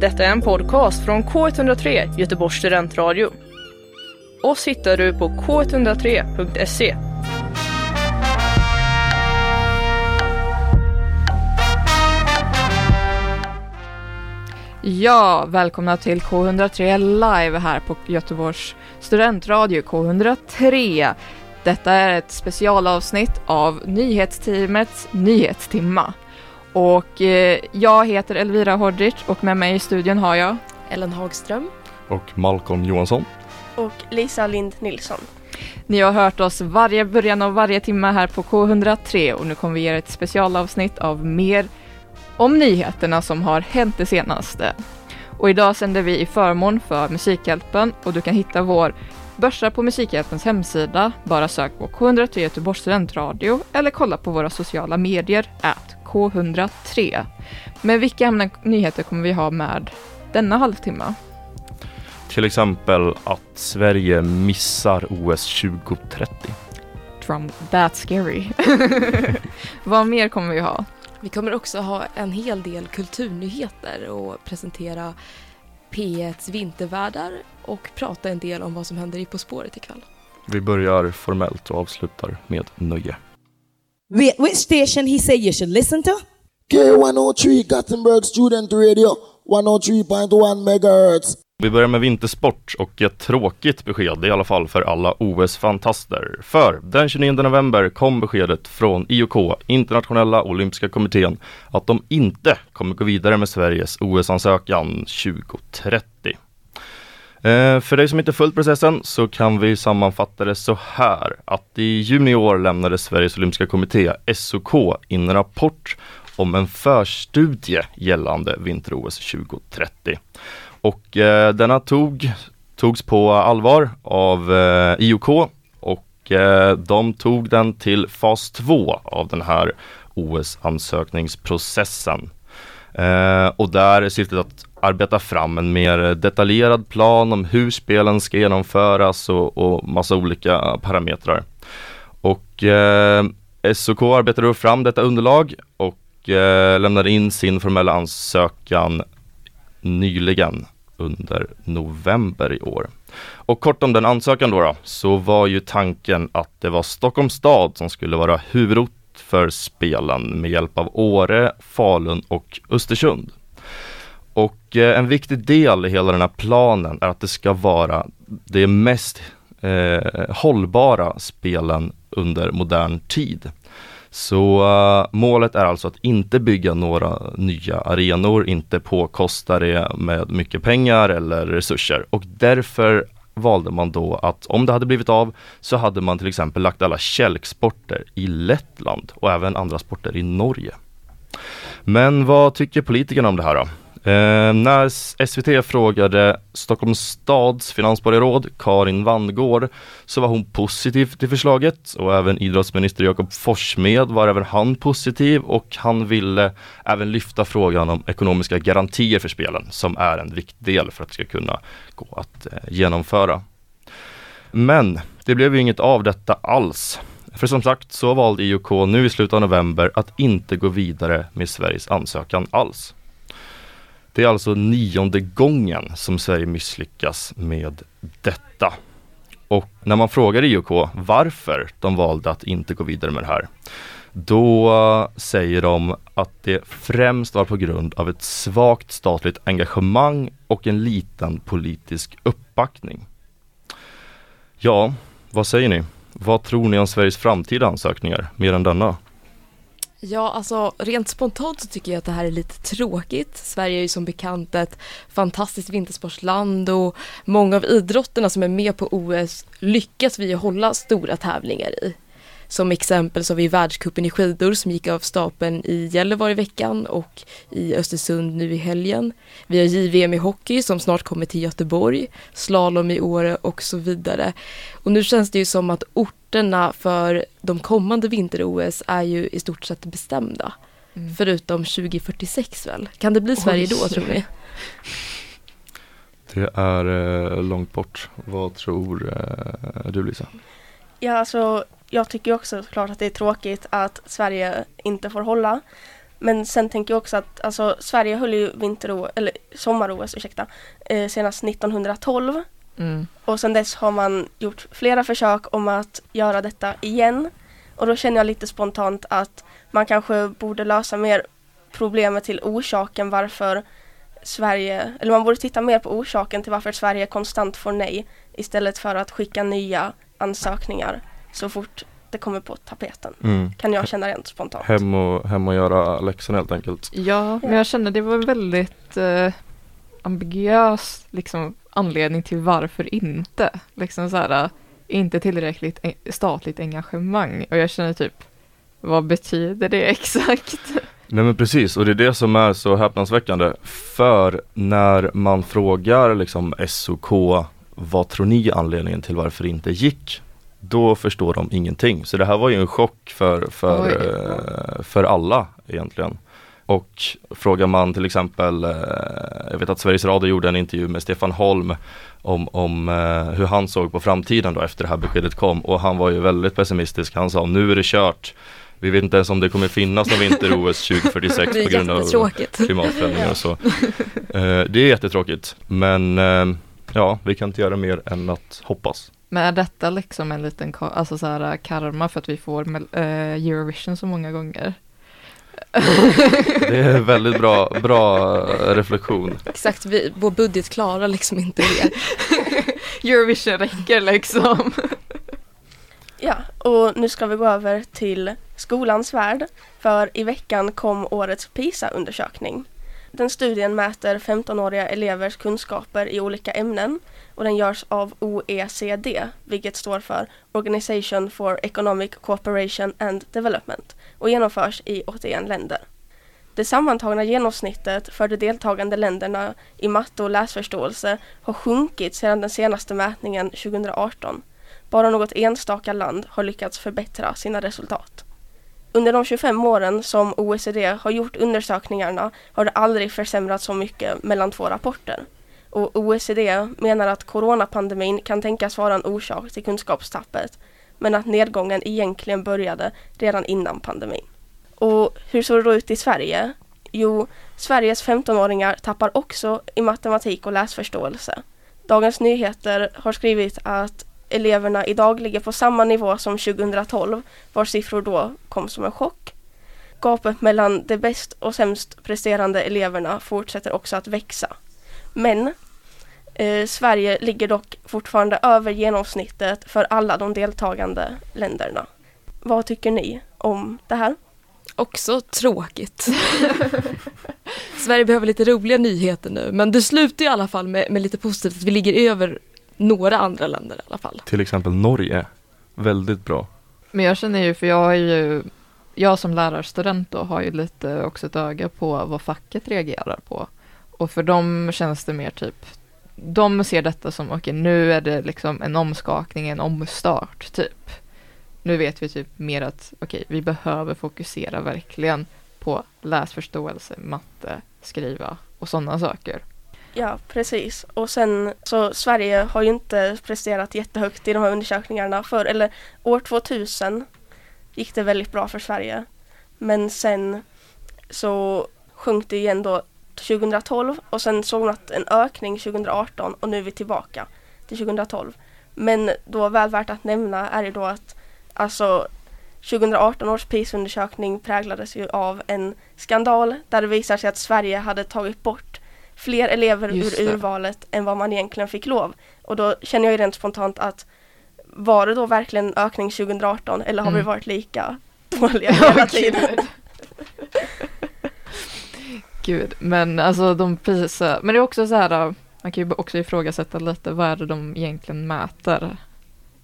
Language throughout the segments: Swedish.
Detta är en podcast från K103, Göteborgs studentradio. Oss hittar du på k103.se. Ja, välkomna till K103 live här på Göteborgs studentradio K103. Detta är ett specialavsnitt av nyhetsteamets nyhetstimma. Och eh, jag heter Elvira Hodric och med mig i studion har jag Ellen Hagström. Och Malcolm Johansson. Och Lisa Lind Nilsson. Ni har hört oss varje början av varje timme här på K103 och nu kommer vi ge er ett specialavsnitt av mer om nyheterna som har hänt det senaste. Och idag sänder vi i förmån för Musikhjälpen och du kan hitta vår börsa på Musikhjälpens hemsida. Bara sök på K103 Göteborgs studentradio eller kolla på våra sociala medier, at K103. Men vilka ämnen nyheter kommer vi ha med denna halvtimme? Till exempel att Sverige missar OS 2030. Trump, that's scary. Vad mer kommer vi ha? Vi kommer också ha en hel del kulturnyheter och presentera P1s vintervärdar och prata en del om vad som händer i På spåret ikväll. Vi börjar formellt och avslutar med nöje. Which station he say you should listen to? K103 Gothenburg Student Radio 103.1 megahertz. Vi börjar med vintersport och ett tråkigt besked, i alla fall för alla OS-fantaster. För den 29 november kom beskedet från IOK, Internationella Olympiska Kommittén, att de inte kommer gå vidare med Sveriges OS-ansökan 2030. Eh, för dig som inte följt processen så kan vi sammanfatta det så här att i juni i år lämnade Sveriges Olympiska Kommitté, SOK, in en rapport om en förstudie gällande vinter-OS 2030. Och eh, denna tog, togs på allvar av eh, IOK och eh, de tog den till fas 2 av den här OS-ansökningsprocessen. Eh, och där är syftet att arbeta fram en mer detaljerad plan om hur spelen ska genomföras och, och massa olika parametrar. Och eh, SOK arbetade då fram detta underlag och eh, lämnade in sin formella ansökan nyligen under november i år. Och kort om den ansökan då, då, så var ju tanken att det var Stockholms stad som skulle vara huvudort för spelen med hjälp av Åre, Falun och Östersund. Och eh, en viktig del i hela den här planen är att det ska vara det mest eh, hållbara spelen under modern tid. Så uh, målet är alltså att inte bygga några nya arenor, inte påkosta det med mycket pengar eller resurser och därför valde man då att om det hade blivit av så hade man till exempel lagt alla kälksporter i Lettland och även andra sporter i Norge. Men vad tycker politikerna om det här då? Eh, när SVT frågade Stockholms stads finansborgarråd Karin Vangård så var hon positiv till förslaget och även idrottsminister Jakob Forssmed var även han positiv och han ville även lyfta frågan om ekonomiska garantier för spelen som är en viktig del för att det ska kunna gå att eh, genomföra. Men det blev ju inget av detta alls. För som sagt så valde IOK nu i slutet av november att inte gå vidare med Sveriges ansökan alls. Det är alltså nionde gången som Sverige misslyckas med detta. Och när man frågar IOK varför de valde att inte gå vidare med det här, då säger de att det främst var på grund av ett svagt statligt engagemang och en liten politisk uppbackning. Ja, vad säger ni? Vad tror ni om Sveriges framtida ansökningar, mer än denna? Ja, alltså rent spontant så tycker jag att det här är lite tråkigt. Sverige är ju som bekant ett fantastiskt vintersportsland och många av idrotterna som är med på OS lyckas vi hålla stora tävlingar i. Som exempel så har vi världskuppen i skidor som gick av stapeln i Gällivare i veckan och i Östersund nu i helgen. Vi har JVM i hockey som snart kommer till Göteborg, slalom i Åre och så vidare. Och nu känns det ju som att orterna för de kommande vinter-OS är ju i stort sett bestämda. Mm. Förutom 2046 väl? Kan det bli Sverige Oj. då tror ni? Det är eh, långt bort. Vad tror eh, du Lisa? Ja, alltså jag tycker också såklart att det är tråkigt att Sverige inte får hålla. Men sen tänker jag också att alltså, Sverige höll ju vinter eller sommar-OS, ursäkta, eh, senast 1912 Mm. och sen dess har man gjort flera försök om att göra detta igen. Och då känner jag lite spontant att man kanske borde lösa mer problemet till orsaken varför Sverige, eller man borde titta mer på orsaken till varför Sverige konstant får nej istället för att skicka nya ansökningar så fort det kommer på tapeten. Mm. Kan jag känna rent spontant. Hem, och, hem och göra läxorna helt enkelt. Ja, men jag kände det var en väldigt eh, ambiguös liksom, anledning till varför inte. Liksom så här, eh, inte tillräckligt statligt engagemang. Och jag känner typ, vad betyder det exakt? Nej men precis och det är det som är så häpnadsväckande. För när man frågar liksom SOK vad tror ni anledningen till varför det inte gick? Då förstår de ingenting. Så det här var ju en chock för, för, eh, för alla egentligen. Och frågar man till exempel, eh, jag vet att Sveriges Radio gjorde en intervju med Stefan Holm om, om eh, hur han såg på framtiden då efter det här beskedet kom och han var ju väldigt pessimistisk. Han sa nu är det kört. Vi vet inte ens om det kommer finnas någon vinter-OS 2046 Det är på grund av klimatförändringar och så. Det är jättetråkigt men ja, vi kan inte göra mer än att hoppas. Men är detta liksom en liten alltså så här, karma för att vi får eh, Eurovision så många gånger? Det är en väldigt bra, bra eh, reflektion. Exakt, vi, vår budget klarar liksom inte det. Eurovision räcker liksom. Ja, och nu ska vi gå över till skolans värld. För i veckan kom årets PISA-undersökning. Den studien mäter 15-åriga elevers kunskaper i olika ämnen och den görs av OECD, vilket står för Organization for Economic Cooperation and Development och genomförs i 81 länder. Det sammantagna genomsnittet för de deltagande länderna i matte och läsförståelse har sjunkit sedan den senaste mätningen 2018. Bara något enstaka land har lyckats förbättra sina resultat. Under de 25 åren som OECD har gjort undersökningarna har det aldrig försämrats så mycket mellan två rapporter. Och OECD menar att coronapandemin kan tänkas vara en orsak till kunskapstappet, men att nedgången egentligen började redan innan pandemin. Och hur såg det då ut i Sverige? Jo, Sveriges 15-åringar tappar också i matematik och läsförståelse. Dagens Nyheter har skrivit att eleverna idag ligger på samma nivå som 2012, vars siffror då kom som en chock. Gapet mellan de bäst och sämst presterande eleverna fortsätter också att växa. Men eh, Sverige ligger dock fortfarande över genomsnittet för alla de deltagande länderna. Vad tycker ni om det här? Också tråkigt. Sverige behöver lite roliga nyheter nu, men det slutar i alla fall med, med lite positivt att vi ligger över några andra länder i alla fall. Till exempel Norge. Väldigt bra. Men jag känner ju, för jag är ju, jag som lärarstudent då har ju lite också ett öga på vad facket reagerar på. Och för dem känns det mer typ, de ser detta som, okej nu är det liksom en omskakning, en omstart typ. Nu vet vi typ mer att, okej vi behöver fokusera verkligen på läsförståelse, matte, skriva och sådana saker. Ja, precis. Och sen så Sverige har ju inte presterat jättehögt i de här undersökningarna för eller år 2000 gick det väldigt bra för Sverige. Men sen så sjönk det igen då 2012 och sen såg man att en ökning 2018 och nu är vi tillbaka till 2012. Men då väl värt att nämna är det då att alltså 2018 års PISA-undersökning präglades ju av en skandal där det visar sig att Sverige hade tagit bort fler elever Just ur det. urvalet än vad man egentligen fick lov. Och då känner jag ju rent spontant att var det då verkligen en ökning 2018 eller har vi Mm. varit lika dåliga hela tiden? Gud, men alltså de PISA, men det är också så här, man kan ju också ifrågasätta lite vad är det de egentligen mäter.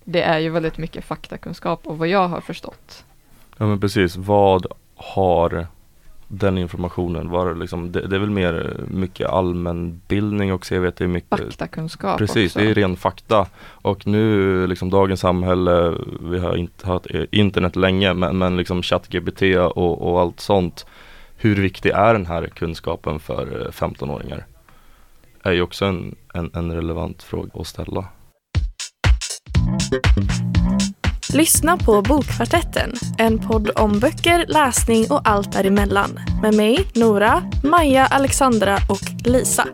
Det är ju väldigt mycket faktakunskap och vad jag har förstått. Ja men precis, vad har den informationen? Var liksom, det, det är väl mer mycket allmänbildning också, jag vet det är mycket Faktakunskap Precis, också. det är ren fakta. Och nu liksom dagens samhälle, vi har inte haft internet länge men, men liksom ChatGPT och, och allt sånt. Hur viktig är den här kunskapen för eh, 15-åringar? Är ju också en, en, en relevant fråga att ställa. Lyssna på Bokkvartetten, en podd om böcker, läsning och allt däremellan. Med mig, Nora, Maja, Alexandra och Lisa.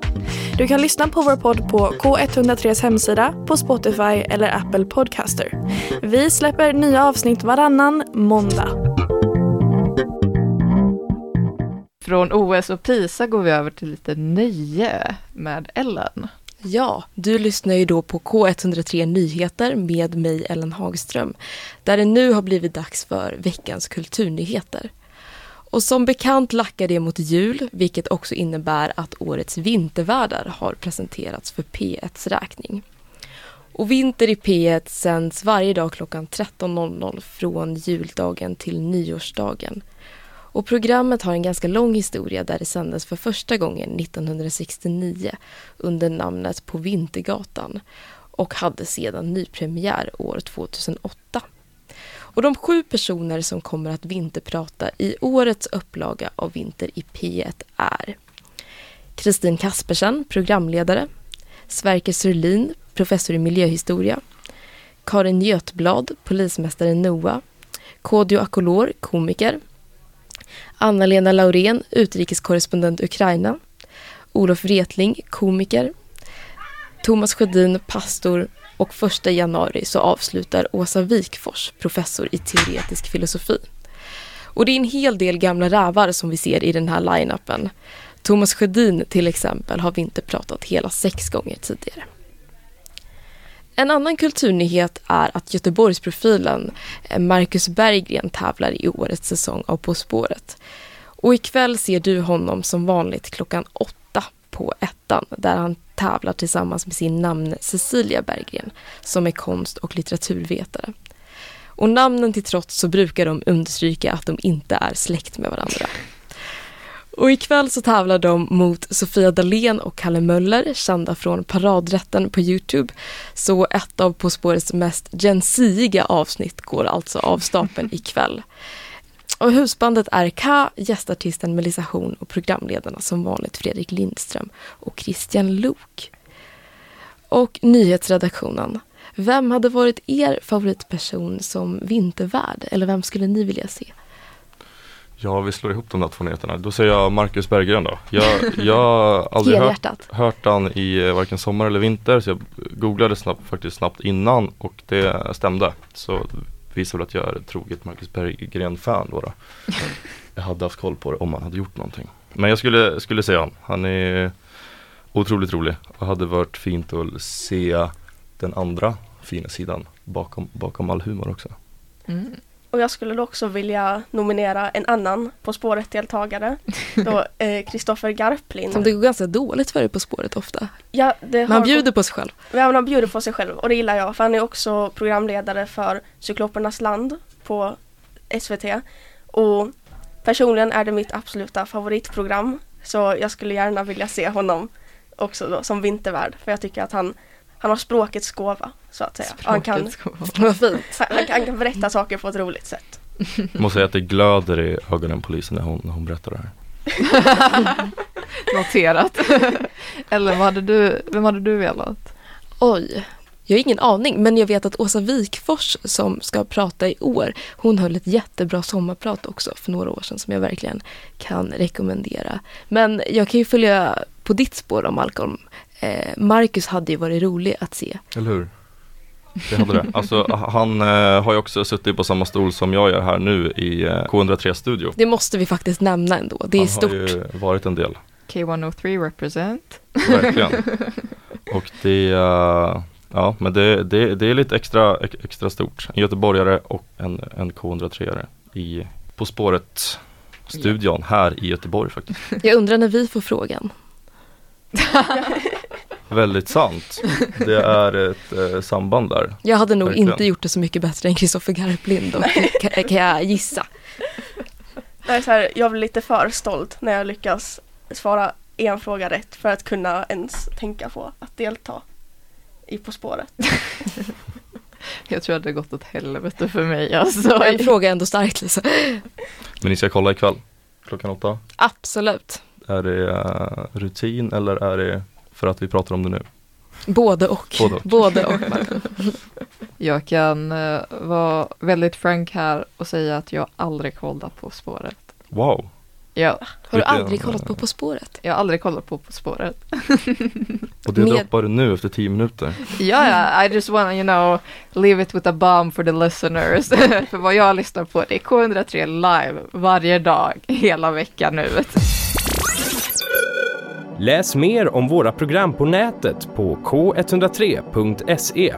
Du kan lyssna på vår podd på K103s hemsida, på Spotify eller Apple Podcaster. Vi släpper nya avsnitt varannan måndag. Från OS och PISA går vi över till lite nöje med Ellen. Ja, du lyssnar ju då på K103 Nyheter med mig Ellen Hagström. Där det nu har blivit dags för veckans kulturnyheter. Och som bekant lackar det mot jul, vilket också innebär att årets vintervärdar har presenterats för P1s räkning. Och Vinter i P1 sänds varje dag klockan 13.00 från juldagen till nyårsdagen. Och programmet har en ganska lång historia där det sändes för första gången 1969 under namnet På Vintergatan och hade sedan nypremiär år 2008. Och de sju personer som kommer att vinterprata i årets upplaga av Vinter i P1 är Kristin Kaspersen, programledare, Sverker Surlin, professor i miljöhistoria, Karin Götblad, polismästare Noah, Kodjo Akolor, komiker, Anna-Lena Laurén, utrikeskorrespondent Ukraina, Olof Wretling, komiker, Thomas Sjödin, pastor och första januari så avslutar Åsa Wikfors, professor i teoretisk filosofi. Och det är en hel del gamla rävar som vi ser i den här line-upen. Thomas Sjödin till exempel har vi inte pratat hela sex gånger tidigare. En annan kulturnyhet är att Göteborgsprofilen eh, Marcus Berggren tävlar i årets säsong av På spåret. Och ikväll ser du honom som vanligt klockan åtta på ettan där han tävlar tillsammans med sin namn Cecilia Berggren som är konst och litteraturvetare. Och namnen till trots så brukar de understryka att de inte är släkt med varandra. Och ikväll så tävlar de mot Sofia Dalén och Kalle Möller, kända från Paradrätten på Youtube. Så ett av På spårets mest gensiga avsnitt går alltså av stapeln ikväll. Och husbandet är K, gästartisten Melissa Horn och programledarna som vanligt Fredrik Lindström och Christian Lok. Och nyhetsredaktionen. Vem hade varit er favoritperson som vintervärd? Eller vem skulle ni vilja se? Ja, vi slår ihop de där två nyheterna. Då säger jag Marcus Berggren då. Jag, jag har aldrig hört, hört han i eh, varken sommar eller vinter så jag googlade snabbt, faktiskt snabbt innan och det stämde. Så visar väl att jag är ett troget Marcus Berggren-fan då, då. Jag hade haft koll på det om han hade gjort någonting. Men jag skulle, skulle säga han. Han är otroligt rolig och hade varit fint att se den andra fina sidan bakom, bakom all humor också. Mm. Och jag skulle då också vilja nominera en annan På spåret-deltagare. Då Kristoffer eh, Garplind. Som det går ganska dåligt för På spåret ofta. Ja, det Men han bjuder på sig själv. Ja, han bjuder på sig själv och det gillar jag för han är också programledare för Cyklopernas land på SVT. Och personligen är det mitt absoluta favoritprogram. Så jag skulle gärna vilja se honom också då som vintervärd för jag tycker att han, han har språkets gåva så att säga. Och han, kan, Vad fint. han, kan- han kan berätta saker på ett roligt sätt. Jag måste säga att det glöder i ögonen på polisen när hon, när hon berättar det här. Noterat. Eller vad hade du, vem hade du velat? Oj. Jag har ingen aning, men jag vet att Åsa Wikfors som ska prata i år, hon höll ett jättebra sommarprat också för några år sedan som jag verkligen kan rekommendera. Men jag kan ju följa på ditt spår om Malcolm. Eh, Marcus hade ju varit rolig att se. Eller hur? Det hade det. Alltså han eh, har ju också suttit på samma stol som jag gör här nu i eh, K103 studio. Det måste vi faktiskt nämna ändå. Det är han stort. har ju varit en del, K103 represent. verkligen. Och det, eh, ja men det, det, det är lite extra, ex- extra stort. En göteborgare och en, en K103are i På spåret studion här i Göteborg faktiskt. Jag undrar när vi får frågan. Väldigt sant. Det är ett eh, samband där. Jag hade nog Verkligen. inte gjort det så mycket bättre än Kristoffer Garplind kan, kan jag gissa. Jag, är så här, jag blir lite för stolt när jag lyckas svara en fråga rätt för att kunna ens tänka på att delta i På spåret. Jag tror att det har gått åt helvete för mig alltså. En fråga ändå starkt Lisa. Men ni ska kolla ikväll klockan åtta. Absolut. Är det eh, rutin eller är det för att vi pratar om det nu? Både och. Både och. Både och. Jag kan uh, vara väldigt frank här och säga att jag aldrig kollat På spåret. Wow. Ja. Har du aldrig kollat på På spåret? Jag har aldrig kollat på På spåret. Och det Med- droppar du nu efter tio minuter. Ja, ja, I just wanna, you know, leave it with a bomb for the listeners. för vad jag lyssnar på det är K103 live varje dag, hela veckan nu. Läs mer om våra program på nätet på k103.se.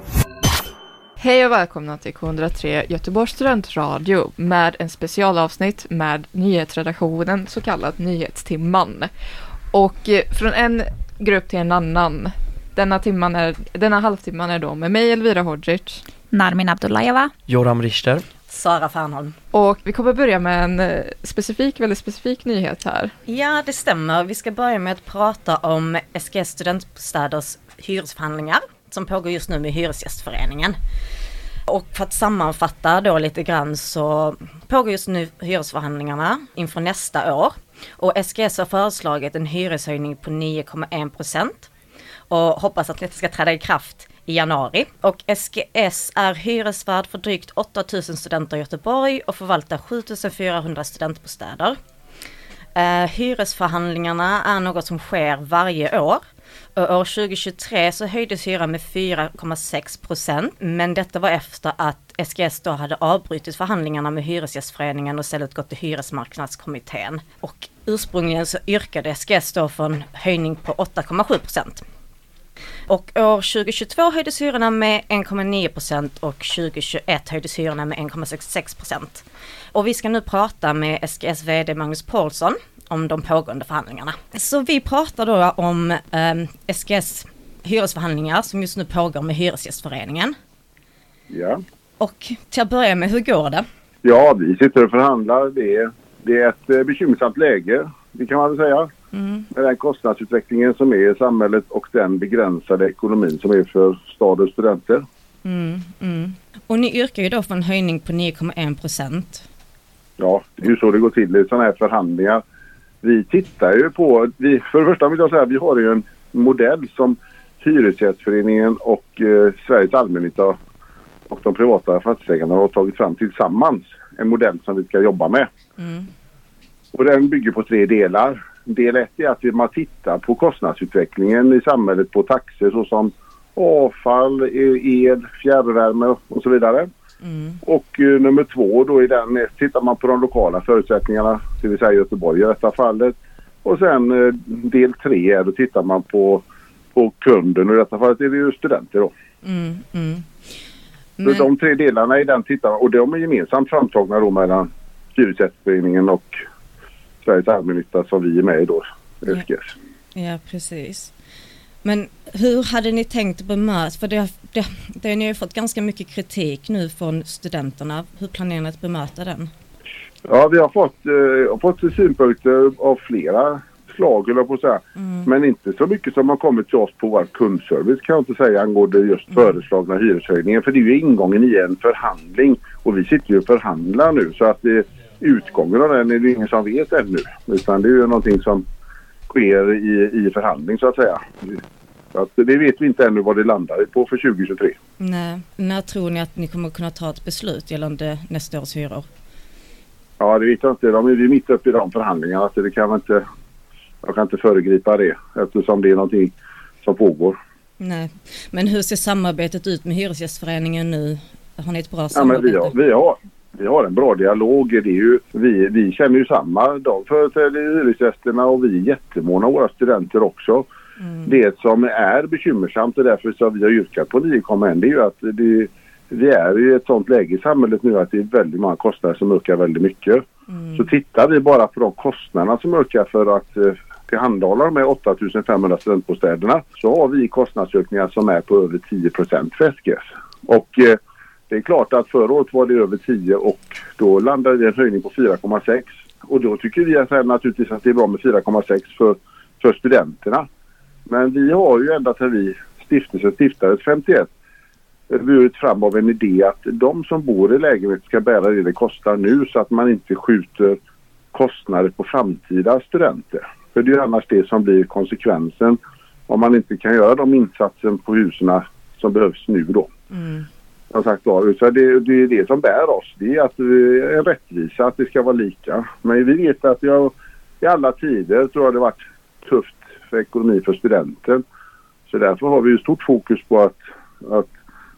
Hej och välkomna till K103 Göteborgs studentradio med en specialavsnitt med nyhetsredaktionen, så kallad Nyhetstimman. Och eh, från en grupp till en annan. Denna, timman är, denna halvtimman är då med mig Elvira Hodzic. Narmin Abdullayeva. Joram Richter. Sara Fernholm. Och vi kommer börja med en eh, specifik, väldigt specifik nyhet här. Ja, det stämmer. Vi ska börja med att prata om SGS studentbostäders hyresförhandlingar som pågår just nu med Hyresgästföreningen. Och för att sammanfatta då lite grann så pågår just nu hyresförhandlingarna inför nästa år. Och SGS har föreslagit en hyreshöjning på 9,1 procent och hoppas att detta ska träda i kraft i januari. Och SGS är hyresvärd för drygt 8000 studenter i Göteborg och förvaltar 7400 studentbostäder. Eh, hyresförhandlingarna är något som sker varje år. Och år 2023 så höjdes hyran med 4,6 procent. Men detta var efter att SGS då hade avbrutit förhandlingarna med Hyresgästföreningen och istället gått till Hyresmarknadskommittén. Och ursprungligen så yrkade SGS då för en höjning på 8,7 procent. Och år 2022 höjdes hyrorna med 1,9 procent och 2021 höjdes hyrorna med 1,66 procent. Och vi ska nu prata med SGS VD Magnus Paulsson om de pågående förhandlingarna. Så vi pratar då om eh, SGS hyresförhandlingar som just nu pågår med Hyresgästföreningen. Ja. Och till att börja med, hur går det? ja, vi sitter och förhandlar. Det är, det är ett eh, bekymmersamt läge, det kan man väl säga. Mm. Med den kostnadsutvecklingen som är i samhället och den begränsade ekonomin som är för stadens studenter. Mm, mm. Och ni yrkar ju då för en höjning på 9,1 procent. Ja, det är ju så det går till i sådana här förhandlingar. Vi tittar ju på, vi, för det första vill jag säga vi har ju en modell som Hyresgästföreningen och eh, Sveriges allmännytta och de privata fastighetsägarna har tagit fram tillsammans. En modell som vi ska jobba med. Mm. Och den bygger på tre delar. Del ett är att man tittar på kostnadsutvecklingen i samhället på taxor såsom avfall, el, fjärrvärme och så vidare. Mm. Och eh, nummer två då i den tittar man på de lokala förutsättningarna, det vill säga Göteborg i detta fallet. Och sen eh, del tre är då tittar man på, på kunden och i detta fallet är det ju studenter då. Mm, mm. Så de tre delarna i den tittar man och de är gemensamt framtagna då mellan Hyresgästföreningen och Sveriges allmännytta som vi är med i då, SGS. Ja, precis. Men hur hade ni tänkt bemöta, för det, det, det, ni har ju fått ganska mycket kritik nu från studenterna. Hur planerar ni att bemöta den? Ja, vi har fått, eh, fått synpunkter av flera slag, eller på att säga. Men inte så mycket som har kommit till oss på vår kundservice kan jag inte säga angående just föreslagna hyreshöjningen. För det är ju ingången i en förhandling och vi sitter ju och förhandlar nu så att det, utgången av den är det ingen som vet ännu. Utan det är ju någonting som sker i, i förhandling så att säga. Så att det vet vi inte ännu vad det landar på för 2023. Nej. När tror ni att ni kommer kunna ta ett beslut gällande nästa års hyror? Ja, det vet jag inte. De är vi mitt uppe i de förhandlingarna så det kan man inte... Jag kan inte föregripa det eftersom det är någonting som pågår. Nej. Men hur ser samarbetet ut med Hyresgästföreningen nu? Har ni ett bra Ja, men samarbete? vi, har, vi, har, vi har en bra dialog. Det är ju, vi, vi känner ju samma. De företräder hyresgästerna och vi är jättemåna våra studenter också. Det som är bekymmersamt och därför så vi har yrkat på 9,1 det är ju att det, vi är i ett sånt läge i samhället nu att det är väldigt många kostnader som ökar väldigt mycket. Så tittar vi bara på de kostnaderna som ökar för att eh, tillhandahålla de här 8500 studentbostäderna så har vi kostnadsökningar som är på över 10 för SGS. Och eh, det är klart att förra året var det över 10 och då landade vi i en höjning på 4,6. Och då tycker vi att det naturligtvis att det är bra med 4,6 för, för studenterna. Men vi har ju ända sedan vi stiftelsen stiftades 51 burit fram av en idé att de som bor i lägenhet ska bära det det kostar nu så att man inte skjuter kostnader på framtida studenter. För det är ju annars det som blir konsekvensen om man inte kan göra de insatser på husen som behövs nu då. Mm. Som sagt var, så det, det är det som bär oss. Det är att vi är rättvisa, att det ska vara lika. Men vi vet att jag, i alla tider tror jag det varit tufft för ekonomi för studenten. Så därför har vi stort fokus på att, att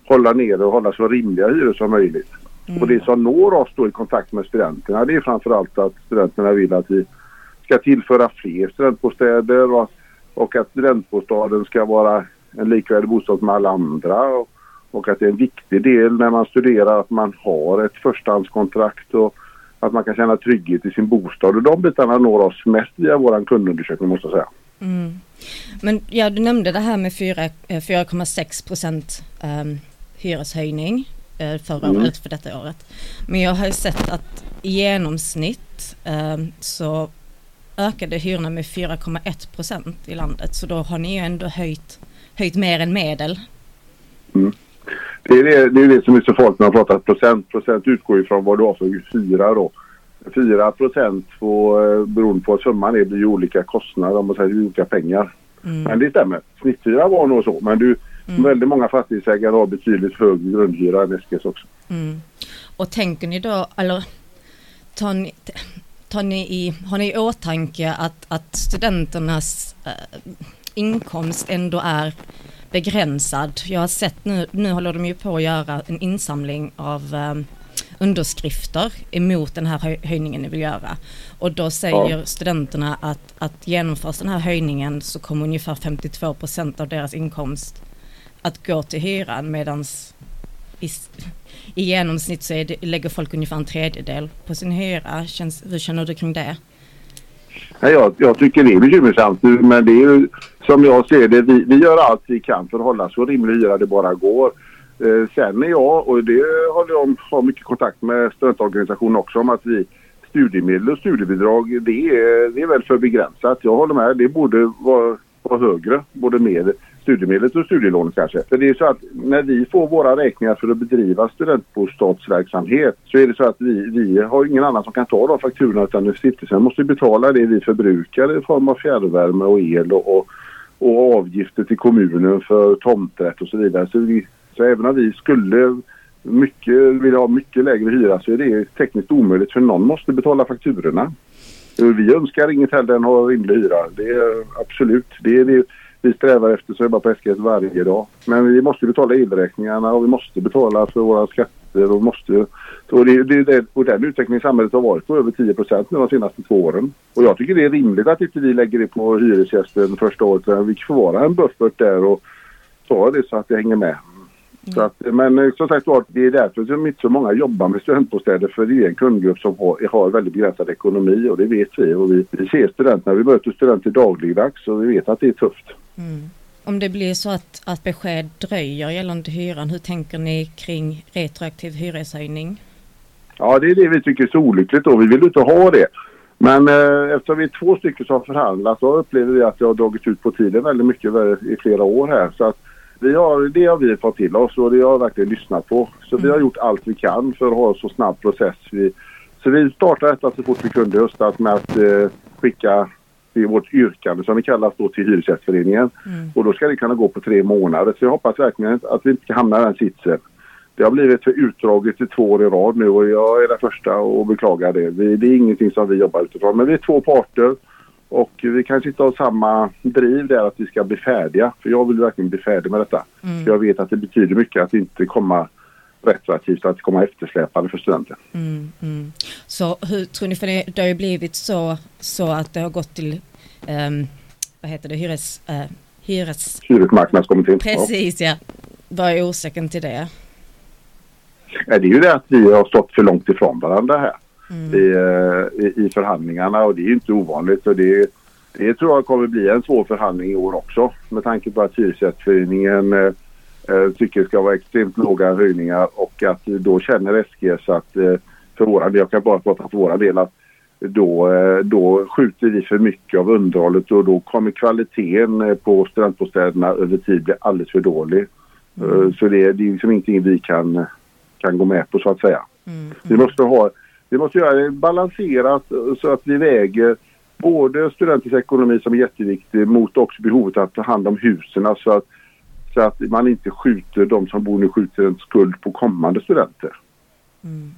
hålla nere och hålla så rimliga hyror som möjligt. Mm. Och det som når oss då i kontakt med studenterna det är framförallt att studenterna vill att vi ska tillföra fler studentbostäder och, och att studentbostaden ska vara en likvärdig bostad som alla andra. Och, och att det är en viktig del när man studerar att man har ett förstahandskontrakt och att man kan känna trygghet i sin bostad. Och de bitarna når oss mest via vår kundundersökning måste jag säga. Mm. Men ja, du nämnde det här med fyra- eh, 4,6 procent um, hyreshöjning eh, förra Mm. året för detta året. Men jag har ju sett att i genomsnitt ehm, så ökade hyrorna med 4,1 procent i landet. Så då har ni ju ändå höjt, höjt mer än medel. Det är det, det, är det som är så farligt när man pratar procent. Procent utgår ifrån vad du har för hyra då. 4 procent på, eh, beroende på vad summan är blir ju olika kostnader om man säger olika pengar. Men det stämmer. Snitthyra var nog så. Men du, väldigt många fastighetsägare har betydligt högre grundhyra än SGS också. Mm. Och tänker ni då, eller tar ni, tar ni i, har ni i åtanke att, att studenternas eh, inkomst ändå är begränsad? Jag har sett nu, nu håller de ju på att göra en insamling av eh, underskrifter emot den här höj- höjningen ni vill göra. Och då säger Ja. studenterna att, att genomförs den här höjningen så kommer ungefär 52 procent av deras inkomst att gå till hyran medans i, i genomsnitt så det, lägger folk ungefär en tredjedel på sin hyra. Känns, hur känner du kring det? Nej, jag, jag tycker det är bekymmersamt men det är ju som jag ser det, vi, vi gör allt vi kan för att hålla så rimlig hyra det bara går. Eh, sen är jag, och det håller jag om, har mycket kontakt med studentorganisationen också om att vi studiemedel och studiebidrag det är, det är väl för begränsat. Jag håller med, det borde vara, vara högre, både med studiemedlet och studielånet kanske. För det är så att när vi får våra räkningar för att bedriva studentbostadsverksamhet så är det så att vi, vi har ingen annan som kan ta de fakturorna utan stiftelsen måste betala det vi förbrukar i form av fjärrvärme och el och, och, och avgifter till kommunen för tomträtt och så vidare. Så, vi, så även om vi skulle mycket, vilja ha mycket lägre hyra så är det tekniskt omöjligt för någon måste betala fakturorna. Vi önskar inget hellre än att ha rimlig hyra. Det är absolut. Det är det vi strävar efter så jobbar på SKS varje dag. Men vi måste betala elräkningarna och vi måste betala för våra skatter och måste... Och, det, det, det, och den utvecklingen i samhället har varit på över 10 procent de senaste två åren. Och jag tycker det är rimligt att inte vi lägger det på hyresgästen första året. Vi får vara en buffert där och ta det så att det hänger med. Så att, men eh, som sagt var, det är därför som inte så många jobbar med studentbostäder för det är en kundgrupp som har, har väldigt begränsad ekonomi och det vet vi. Och vi, vi ser studenterna, vi möter studenter dagligdags och vi vet att det är tufft. Om det blir så att, att besked dröjer gällande hyran, hur tänker ni kring retroaktiv hyreshöjning? Ja, det är det vi tycker är så olyckligt då. Vi vill inte ha det. Men eh, eftersom vi är två stycken som har förhandlat så upplever vi att det har dragit ut på tiden väldigt mycket i flera år här. Så att vi har, det har vi fått till oss och det har jag verkligen lyssnat på. Så vi har gjort allt vi kan för att ha en så snabb process. Vi, så vi startade detta så fort vi kunde i höstas med att eh, skicka det vårt yrkande som det kallas då till Hyresgästföreningen. Och då ska det kunna gå på tre månader. Så jag hoppas verkligen att vi inte ska hamna i den sitsen. Det har blivit för utdraget i två år i rad nu och jag är den första och beklagar det. Vi, det är ingenting som vi jobbar utifrån. Men vi är två parter och vi kanske inte har samma driv där att vi ska bli färdiga. För jag vill verkligen bli färdig med detta. För jag vet att det betyder mycket att inte komma retroaktivt, att komma eftersläpande för studenten. Mm, mm. Så hur tror ni, för det, det har ju blivit så, så att det har gått till, ehm, vad heter det, hyres, uh, hyres... Hyresmarknadskommittén. Precis ja. Vad är orsaken till det? Ja, det är ju det att vi har stått för långt ifrån varandra här i, eh, i, i förhandlingarna och det är ju inte ovanligt. Och det, det tror jag kommer bli en svår förhandling i år också med tanke på att Hyresgästföreningen eh, tycker det ska vara extremt låga höjningar och att då känner SGS att eh, för våran del, jag kan bara prata för våran del, att då, eh, då skjuter vi för mycket av underhållet och då kommer kvaliteten eh, på studentbostäderna över tid bli alldeles för dålig. Eh, Så det, det är liksom ingenting vi kan, kan gå med på så att säga. Vi måste ha vi måste göra det balanserat eh, så att vi väger både studenters ekonomi som är jätteviktig mot också behovet att ta hand om husen så att, så att man inte skjuter de som bor nu skjuter en skuld på kommande studenter. Mm.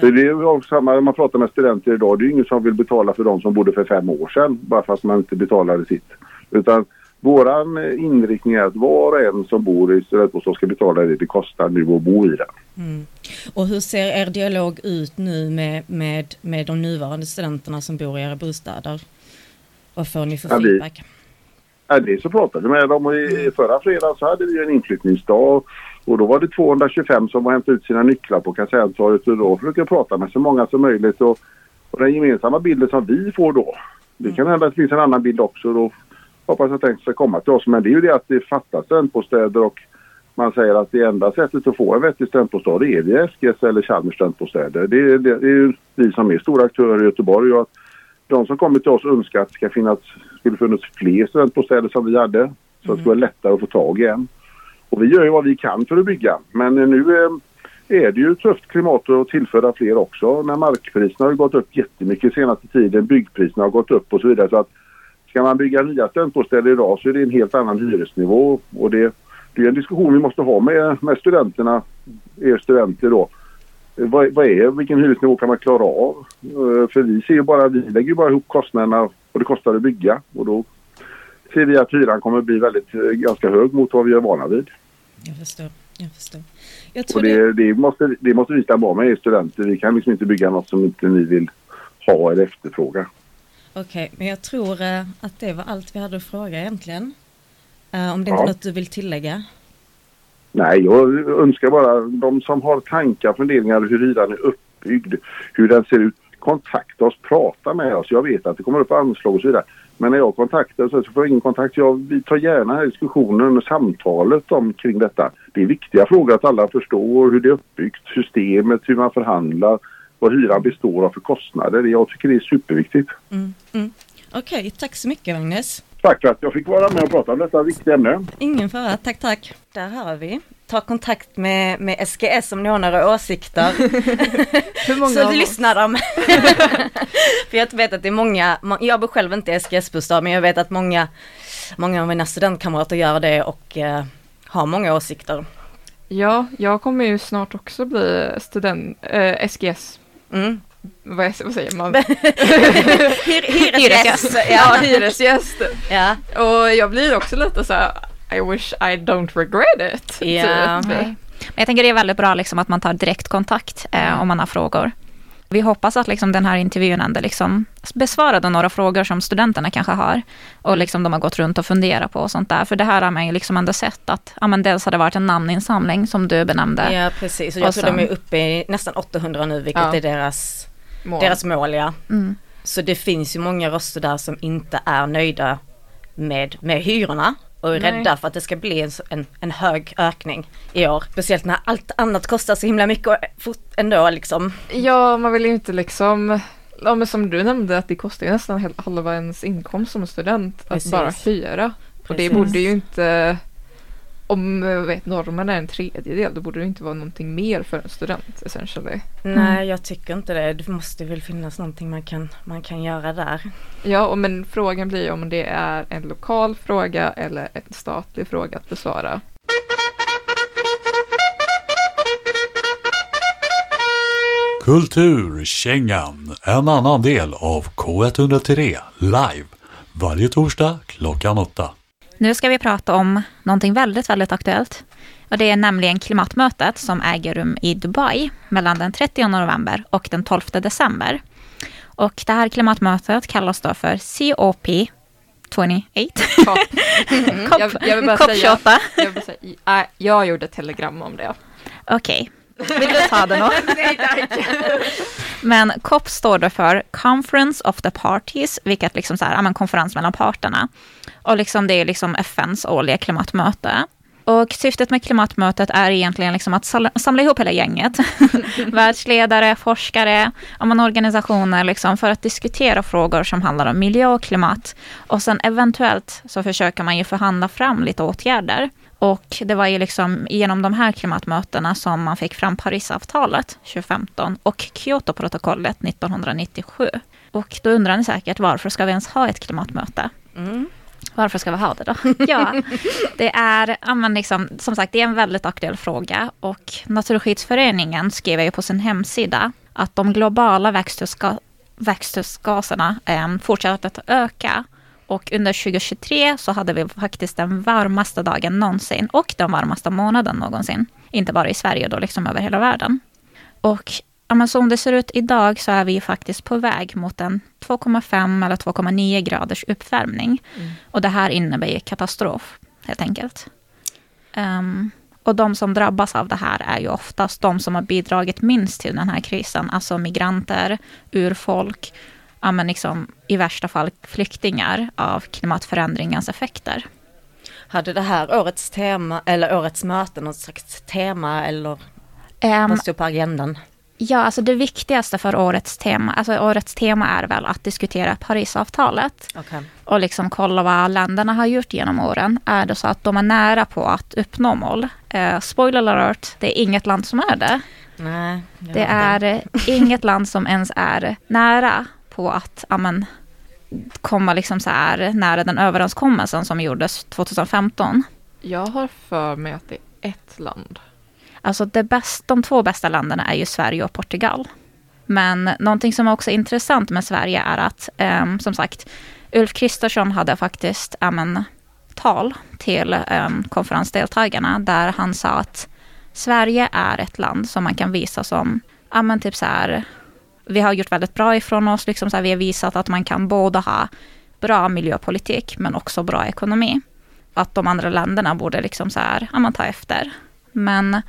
För det är samma när man pratar med studenter idag. Det är ingen som vill betala för de som bodde för fem år sedan bara fast man inte betalade sitt. Utan våran eh, inriktning är att var och en som bor i studentbostad ska betala det det kostar nu att bo i den. Mm. Och hur ser er dialog ut nu med, med, med de nuvarande studenterna som bor i era bostäder? Vad får ni för Ja, vi- det så pratade vi med dem. Och i förra fredagen så hade vi en inflyttningsdag. Och då var det 225 som var hämtade ut sina nycklar på Kaserntorget och då försöker jag prata med så många som möjligt. Och, och den gemensamma bilden som vi får då det kan hända att det finns en annan bild också. Då hoppas jag att den ska komma till oss. Men det är ju det att det fattas studentbostäder och man säger att det enda sättet att få en vettig studentbostad är via SGS eller Chalmers studentbostäder. Det är, det, det är ju vi som är stora aktörer i Göteborg. Och att de som kommer till oss önskar att det ska finnas, skulle funnits fler studentbostäder som vi hade. Så det skulle vara lättare att få tag i en. Och vi gör ju vad vi kan för att bygga. Men nu eh, är det ju tufft klimat att tillföra fler också. När markpriserna har gått upp jättemycket senaste tiden. Byggpriserna har gått upp och så vidare. Så att ska man bygga nya studentbostäder idag så är det en helt annan hyresnivå. Och det, det är en diskussion vi måste ha med, med studenterna, er studenter då. Vad, vad är, vilken hyresnivå kan man klara av? Eh, För vi ser ju bara, vi lägger ju bara ihop kostnaderna och det kostar att bygga och då ser vi att hyran kommer bli väldigt, eh, ganska hög mot vad vi är vana vid. Jag förstår. Jag förstår. Jag Och det, det, måste, det måste vi stämma av med er studenter. Vi kan liksom inte bygga något som inte ni vill ha eller efterfråga. Okej, men jag tror eh, att det var allt vi hade att fråga egentligen. Om det inte Ja. är något du vill tillägga? Nej, jag önskar bara de som har tankar, funderingar hur hyran är uppbyggd, hur den ser ut. Kontakta oss, prata med oss. Jag vet att det kommer upp anslag och så vidare. Men när jag kontaktar så får jag ingen kontakt. Jag, vi tar gärna här diskussionen och samtalet om, kring detta. Det är viktiga frågor att alla förstår hur det är uppbyggt, systemet, hur man förhandlar, vad hyran består av för kostnader. Jag tycker det är superviktigt. Mm, mm. Okej, tack så mycket Agnes. Tack för att jag fick vara med och prata om detta viktiga ämne. Ingen fara, tack tack. Där har vi. Ta kontakt med, med SGS om ni har några åsikter. Hur många så lyssnar de. För jag vet att det är många, må- jag bor själv inte i SGS-bostad men jag vet att många, många av mina studentkamrater gör det och eh, har många åsikter. Ja, jag kommer ju snart också bli student, äh, SGS. Mm. Vad, vad säger man? Hyr, hyresgäst. Ja, hyresgäst. Ja. Och jag blir också lite så här, I wish I don't regret it. Ja. typ. Men jag tänker det är väldigt bra liksom, att man tar direktkontakt eh, om man har frågor. Vi hoppas att liksom, den här intervjun ändå liksom besvarade några frågor som studenterna kanske har. Och liksom, de har gått runt och funderat på och sånt där. För det här har man ju liksom ändå sett att ja, men dels har det varit en namninsamling som du benämnde. Ja precis, och jag Och tror sen- de är uppe i nästan 800 nu vilket Ja. är deras Mål. deras mål ja. Mm. Så det finns ju många röster där som inte är nöjda med, med hyrorna och är Nej. rädda för att det ska bli en, en, en hög ökning i år. Speciellt när allt annat kostar så himla mycket ändå liksom. Ja, man vill ju inte liksom, ja, men som du nämnde, att det kostar ju nästan halva ens inkomst som student Precis. att bara hyra. Och det Precis. borde ju inte, om vet, normen är en tredjedel, då borde det inte vara någonting mer för en student essentially. Nej jag tycker inte det. Det måste väl finnas någonting man kan, man kan göra där. Ja, och men frågan blir om det är en lokal fråga eller en statlig fråga att besvara. Kulturkängan, en annan del av K103 live varje torsdag klockan åtta. Nu ska vi prata om någonting väldigt, väldigt aktuellt. Och det är nämligen klimatmötet som äger rum i Dubai mellan den 30 november och den 12 december. Och det här klimatmötet kallas då för COP 28. Cop. Cop, jag, jag vill bara COP säga, 28. jag, vill bara säga äh, jag gjorde ett telegram om det. Okej. Vill du ta det då? Nej tack. Men COP står då för Conference of the Parties, vilket liksom så här, ja, konferens mellan parterna. Och liksom det är liksom FNs årliga klimatmöte. Och syftet med klimatmötet är egentligen liksom att samla ihop hela gänget. Världsledare, forskare, organisationer liksom, för att diskutera frågor som handlar om miljö och klimat. Och sen eventuellt så försöker man ju förhandla fram lite åtgärder. Och det var ju liksom genom de här klimatmötena som man fick fram Parisavtalet 2015 och Kyotoprotokollet 1997. Och då undrar ni säkert varför ska vi ens ha ett klimatmöte? Mm. Varför ska vi ha det då? ja, det är, ja, men liksom, som sagt, det är en väldigt aktuell fråga och Naturskyddsföreningen skriver ju på sin hemsida att de globala växthusga växthusgaserna eh, fortsätter att öka och under 2023 så hade vi faktiskt den varmaste dagen någonsin och den varmaste månaden någonsin. Inte bara i Sverige då, liksom över hela världen. Och ja, som det ser ut idag så är vi faktiskt på väg mot en 2,5 eller 2,9 graders uppvärmning. Mm. Och det här innebär ju katastrof, helt enkelt. Um, och de som drabbas av det här är ju oftast de som har bidragit minst till den här krisen, alltså migranter, urfolk, ja, men liksom, i värsta fall flyktingar av klimatförändringens effekter. Hade det här årets tema, eller årets möte något slags tema eller um, vad stod på agendan? Ja, alltså det viktigaste för årets tema, alltså årets tema är väl att diskutera Parisavtalet. Okay. Och liksom kolla vad länderna har gjort genom åren. Är det så att de är nära på att uppnå mål? Uh, spoiler alert, det är inget land som är det. Nej, det är det. inget land som ens är nära på att amen, komma liksom så här nära den överenskommelsen som gjordes 2015. Jag har för mig att det är ett land. Alltså det bäst, de två bästa länderna är ju Sverige och Portugal. Men någonting som också är intressant med Sverige är att, um, som sagt, Ulf Kristersson hade faktiskt um, tal till um, konferensdeltagarna där han sa att Sverige är ett land som man kan visa som, ja men typ så här, vi har gjort väldigt bra ifrån oss, liksom så här, vi har visat att man kan både ha bra miljöpolitik men också bra ekonomi. Att de andra länderna borde liksom så här, ja, man ta efter. Men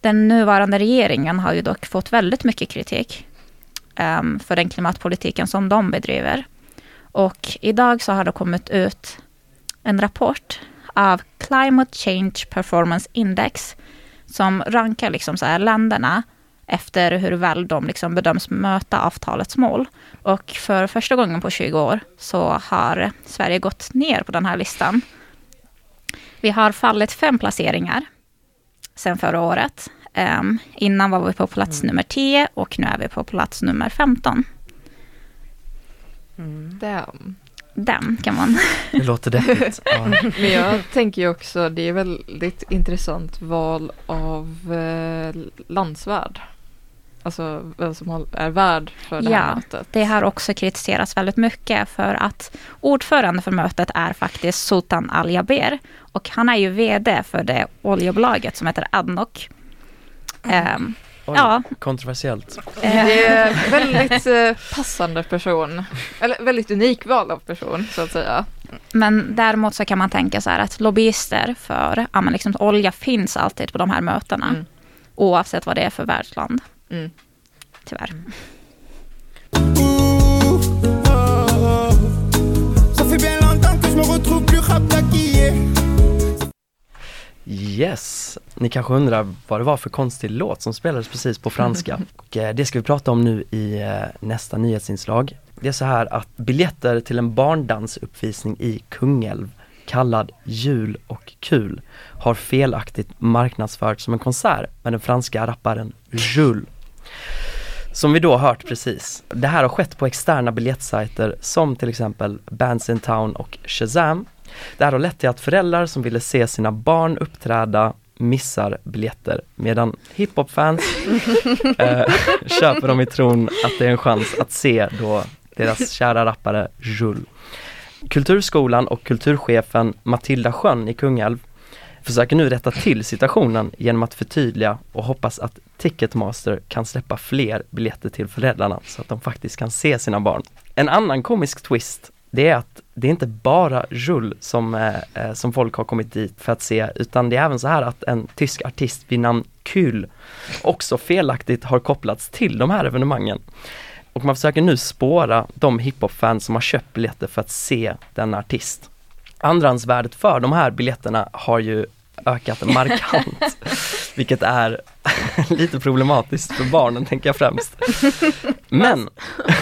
den nuvarande regeringen har ju dock fått väldigt mycket kritik um, för den klimatpolitiken som de bedriver. Och idag så har det kommit ut en rapport av Climate Change Performance Index som rankar liksom så här länderna efter hur väl de liksom bedöms möta avtalets mål. Och för första gången på 20 år så har Sverige gått ner på den här listan. Vi har fallit fem placeringar sen förra året. Um, innan var vi på plats mm. nummer 10 och nu är vi på plats nummer 15. Mm. Damn. Damn kan man. Det låter deppigt. Ja. Men jag tänker ju också, det är väldigt intressant val av eh, landsvärd. Alltså vem som är värd för det ja, här mötet. Det har också kritiserats väldigt mycket för att ordförande för mötet är faktiskt Sultan Al Jaber. Och han är ju VD för det oljebolaget som heter Adnok. Um, Oj, ja. Kontroversiellt. Det är väldigt eh, passande person. Eller väldigt unik val av person så att säga. Men däremot så kan man tänka så här att lobbyister för ja, men liksom, olja finns alltid på de här mötena. Mm. Oavsett vad det är för världsland. Mm. Tyvärr. Yes, ni kanske undrar vad det var för konstig låt som spelades precis på franska. Och eh, det ska vi prata om nu i eh, nästa nyhetsinslag. Det är så här att biljetter till en barndansuppvisning i Kungälv kallad Jul och kul har felaktigt marknadsförts som en konsert med den franska rapparen Jules. Som vi då hört precis. Det här har skett på externa biljettsajter som till exempel Bands in Town och Shazam. Det här har lett till att föräldrar som ville se sina barn uppträda missar biljetter medan hiphop-fans eh, köper dem i tron att det är en chans att se då deras kära rappare Jules. Kulturskolan och kulturchefen Matilda Sjön i Kungälv försöker nu rätta till situationen genom att förtydliga och hoppas att Ticketmaster kan släppa fler biljetter till föräldrarna så att de faktiskt kan se sina barn. En annan komisk twist det är att det är inte bara Jules som, eh, eh som folk har kommit dit för att se utan det är även så här att en tysk artist vid namn Kühl också felaktigt har kopplats till de här evenemangen. Och man försöker nu spåra de hiphop-fans som har köpt biljetter för att se denna artist. Andrahandsvärdet för de här biljetterna har ju ökat markant. vilket är lite problematiskt för barnen tänker jag främst. Men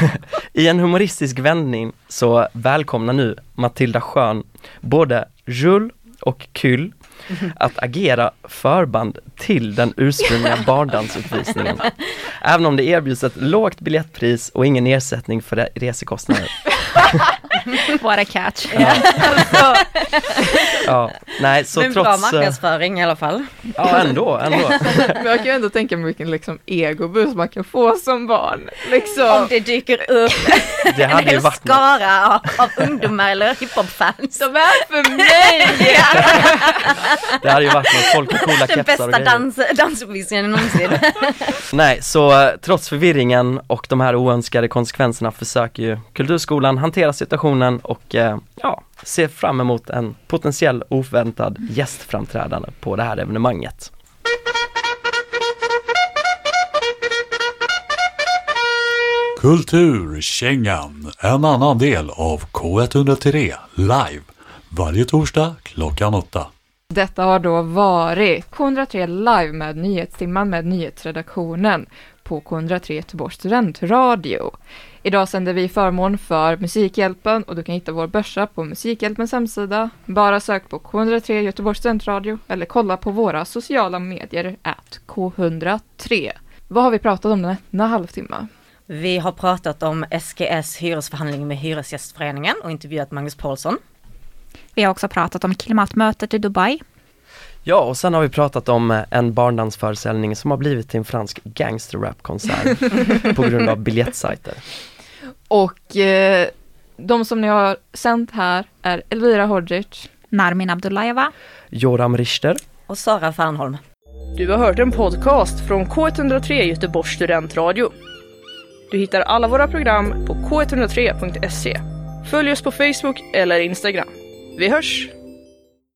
i en humoristisk vändning så välkomnar nu Matilda Schön både Jules och Kyll att agera förband till den ursprungliga barndansuppvisningen. Även om det erbjuds ett lågt biljettpris och ingen ersättning för re- resekostnader. What a catch. Alltså, Ja, nej så men bra trots... eh, marknadsföring i alla fall. Ja, ändå, ändå. Men jag kan ju ändå tänka mig vilken liksom egoboost man kan få som barn. Liksom. Om det dyker upp Det hade ju en varit något. skara av, av ungdomar eller hiphop-fans. De är för mig! Det hade ju varit något, folk med coola Den kepsar bästa och grejer. dans, dansuppvisningen någonsin. Nej, så eh, trots förvirringen och de här oönskade konsekvenserna försöker ju Kulturskolan hantera situationen och eh, ja, ser fram emot en potentiell oväntad gästframträdande på det här evenemanget. Kulturkängan, en annan del av K103 live varje torsdag klockan åtta. Detta har då varit K103 live med Nyhetstimman med nyhetsredaktionen på K103 Göteborgs studentradio. Idag sänder vi förmån för Musikhjälpen och du kan hitta vår börsa på Musikhjälpens hemsida. Bara sök på K103 Göteborgs studentradio eller kolla på våra sociala medier at K103. Vad har vi pratat om denna halvtimme? Vi har pratat om SKS hyresförhandling med Hyresgästföreningen och intervjuat Magnus Paulsson. Vi har också pratat om klimatmötet i Dubai. Ja, och sen har vi pratat om eh, en barndansföreställning som har blivit till en fransk gangsterrapkonsert på grund av biljettsajter. Och eh, de som ni har sänt här är Elvira Hodgic, Narmin Abdullajeva, Joram Richter och Sara Fernholm. Du har hört en podcast från K103 Göteborgs studentradio. Du hittar alla våra program på k103.se. Följ oss på Facebook eller Instagram. Vi hörs!